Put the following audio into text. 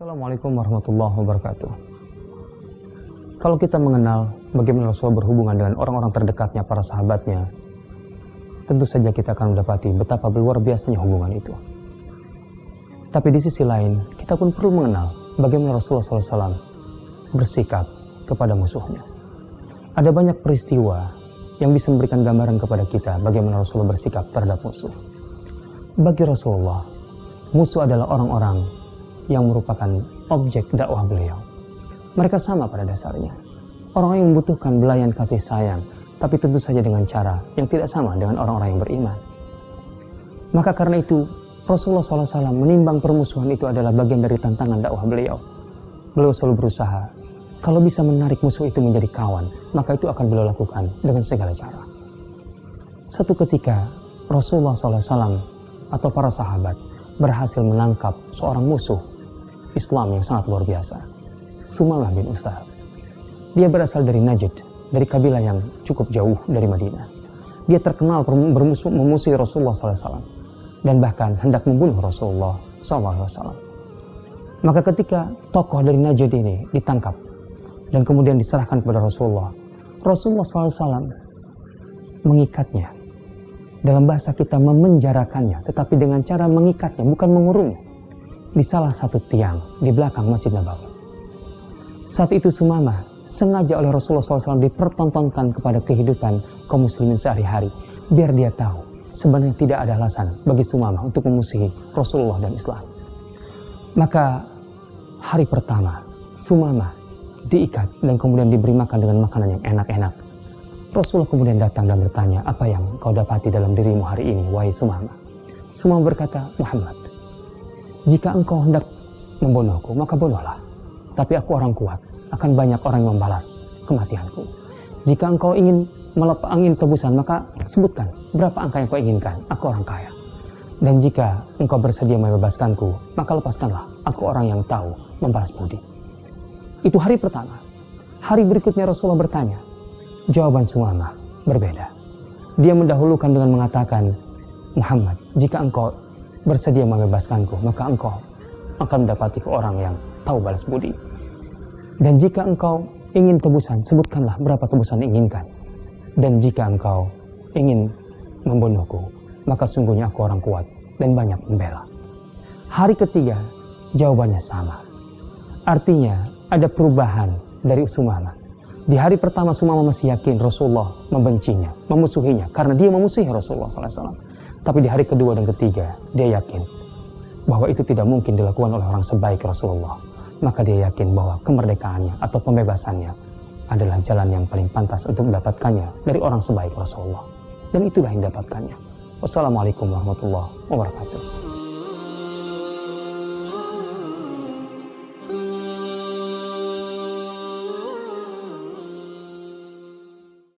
Assalamualaikum warahmatullahi wabarakatuh. Kalau kita mengenal bagaimana Rasulullah berhubungan dengan orang-orang terdekatnya, para sahabatnya, tentu saja kita akan mendapati betapa luar biasanya hubungan itu. Tapi di sisi lain, kita pun perlu mengenal bagaimana Rasulullah SAW bersikap kepada musuhnya. Ada banyak peristiwa yang bisa memberikan gambaran kepada kita bagaimana Rasulullah bersikap terhadap musuh. Bagi Rasulullah, musuh adalah orang-orang yang merupakan objek dakwah beliau. Mereka sama pada dasarnya. Orang yang membutuhkan belayan kasih sayang, tapi tentu saja dengan cara yang tidak sama dengan orang-orang yang beriman. Maka karena itu, Rasulullah SAW menimbang permusuhan itu adalah bagian dari tantangan dakwah beliau. Beliau selalu berusaha, kalau bisa menarik musuh itu menjadi kawan, maka itu akan beliau lakukan dengan segala cara. Satu ketika, Rasulullah SAW atau para sahabat berhasil menangkap seorang musuh Islam yang sangat luar biasa. Sumamah bin Usah. Dia berasal dari Najd, dari kabilah yang cukup jauh dari Madinah. Dia terkenal bermusuh, memusuhi Rasulullah SAW dan bahkan hendak membunuh Rasulullah SAW. Maka ketika tokoh dari Najd ini ditangkap dan kemudian diserahkan kepada Rasulullah, Rasulullah SAW mengikatnya. Dalam bahasa kita memenjarakannya, tetapi dengan cara mengikatnya, bukan mengurungnya di salah satu tiang di belakang Masjid Nabawi. Saat itu Sumama sengaja oleh Rasulullah SAW dipertontonkan kepada kehidupan kaum muslimin sehari-hari biar dia tahu sebenarnya tidak ada alasan bagi Sumama untuk memusuhi Rasulullah dan Islam. Maka hari pertama Sumama diikat dan kemudian diberi makan dengan makanan yang enak-enak. Rasulullah kemudian datang dan bertanya, apa yang kau dapati dalam dirimu hari ini, wahai Sumama? Sumama berkata, Muhammad, jika engkau hendak membunuhku, maka bunuhlah. Tapi aku orang kuat, akan banyak orang yang membalas kematianku. Jika engkau ingin melep angin tebusan, maka sebutkan berapa angka yang kau inginkan. Aku orang kaya. Dan jika engkau bersedia membebaskanku, maka lepaskanlah. Aku orang yang tahu membalas budi. Itu hari pertama. Hari berikutnya Rasulullah bertanya. Jawaban Sumamah berbeda. Dia mendahulukan dengan mengatakan, Muhammad, jika engkau bersedia membebaskanku, maka engkau akan mendapati orang yang tahu balas budi. Dan jika engkau ingin tebusan, sebutkanlah berapa tebusan inginkan. Dan jika engkau ingin membunuhku, maka sungguhnya aku orang kuat dan banyak membela. Hari ketiga, jawabannya sama. Artinya, ada perubahan dari Usumama. Di hari pertama Sumama masih yakin Rasulullah membencinya, memusuhinya, karena dia memusuhi Rasulullah SAW. Tapi di hari kedua dan ketiga, dia yakin bahwa itu tidak mungkin dilakukan oleh orang sebaik Rasulullah. Maka dia yakin bahwa kemerdekaannya atau pembebasannya adalah jalan yang paling pantas untuk mendapatkannya dari orang sebaik Rasulullah. Dan itulah yang didapatkannya. Wassalamualaikum warahmatullahi wabarakatuh.